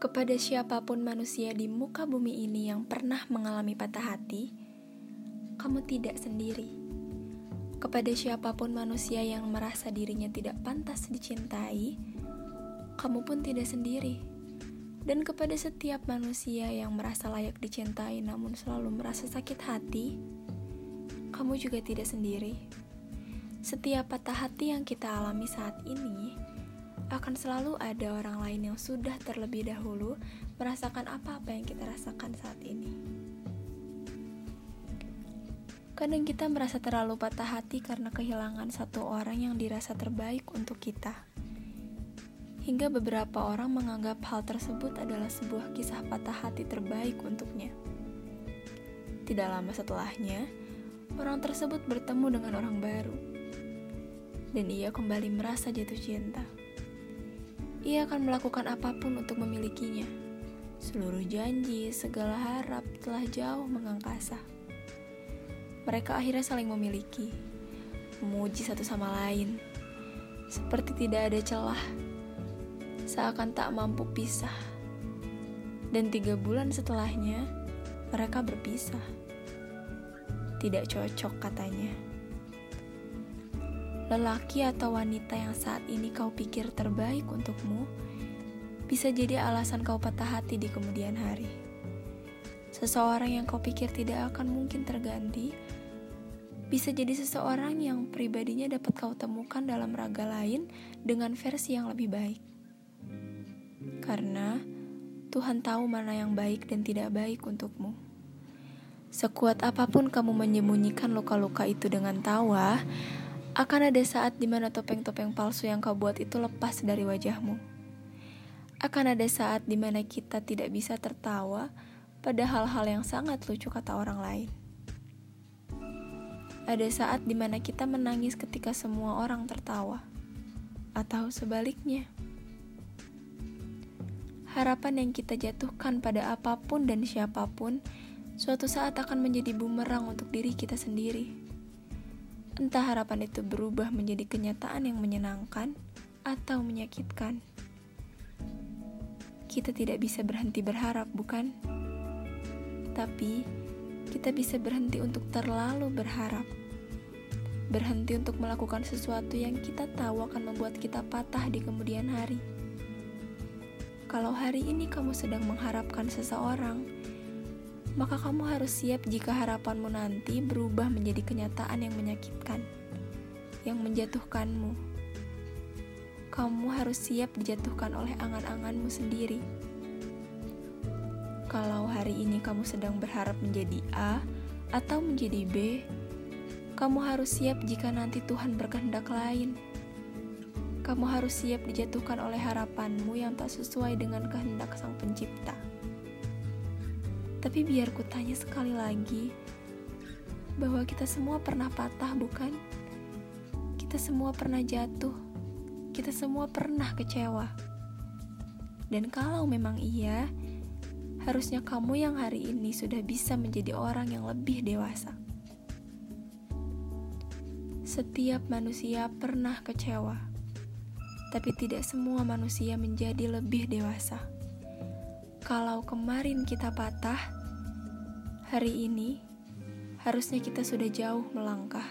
Kepada siapa pun manusia di muka bumi ini yang pernah mengalami patah hati, kamu tidak sendiri. Kepada siapa pun manusia yang merasa dirinya tidak pantas dicintai, kamu pun tidak sendiri. Dan kepada setiap manusia yang merasa layak dicintai namun selalu merasa sakit hati, kamu juga tidak sendiri. Setiap patah hati yang kita alami saat ini akan selalu ada orang lain yang sudah terlebih dahulu merasakan apa-apa yang kita rasakan saat ini. Kadang kita merasa terlalu patah hati karena kehilangan satu orang yang dirasa terbaik untuk kita. Hingga beberapa orang menganggap hal tersebut adalah sebuah kisah patah hati terbaik untuknya. Tidak lama setelahnya, orang tersebut bertemu dengan orang baru, dan ia kembali merasa jatuh cinta ia akan melakukan apa pun untuk memilikinya. Seluruh janji, segala harap telah jauh mengangkasa. Mereka akhirnya saling memiliki, memuji satu sama lain, seperti tidak ada celah, seakan tak mampu pisah. Dan tiga bulan setelahnya, mereka berpisah. Tidak cocok katanya lelaki atau wanita yang saat ini kau pikir terbaik untukmu bisa jadi alasan kau patah hati di kemudian hari. Seseorang yang kau pikir tidak akan mungkin terganti bisa jadi seseorang yang pribadinya dapat kau temukan dalam raga lain dengan versi yang lebih baik. Karena Tuhan tahu mana yang baik dan tidak baik untukmu. Sekuat apa pun kamu menyembunyikan luka-luka itu dengan tawa, akan ada saat di mana topeng-topeng palsu yang kau buat itu lepas dari wajahmu. Akan ada saat di mana kita tidak bisa tertawa pada hal-hal yang sangat lucu kata orang lain. Ada saat di mana kita menangis ketika semua orang tertawa, atau sebaliknya. Harapan yang kita jatuhkan pada apa pun dan siapa pun suatu saat akan menjadi bumerang untuk diri kita sendiri. Entah harapan itu berubah menjadi kenyataan yang menyenangkan atau menyakitkan. Kita tidak bisa berhenti berharap, bukan? Tapi kita bisa berhenti untuk terlalu berharap. Berhenti untuk melakukan sesuatu yang kita tahu akan membuat kita patah di kemudian hari. Kalau hari ini kamu sedang mengharapkan seseorang, maka kamu harus siap jika harapanmu nanti berubah menjadi kenyataan yang menyakitkan, yang menjatuhkanmu. Kamu harus siap dijatuhkan oleh angan-anganmu sendiri. Kalau hari ini kamu sedang berharap menjadi A atau menjadi B, kamu harus siap jika nanti Tuhan berkehendak lain. Kamu harus siap dijatuhkan oleh harapanmu yang tak sesuai dengan kehendak Sang Pencipta. Tapi biar ku tanya sekali lagi, bahwa kita semua pernah patah, bukan? Kita semua pernah jatuh, kita semua pernah kecewa. Dan kalau memang iya, harusnya kamu yang hari ini sudah bisa menjadi orang yang lebih dewasa. Setiap manusia pernah kecewa, tapi tidak semua manusia menjadi lebih dewasa. Kalau kemarin kita patah, hari ini harusnya kita sudah jauh melangkah.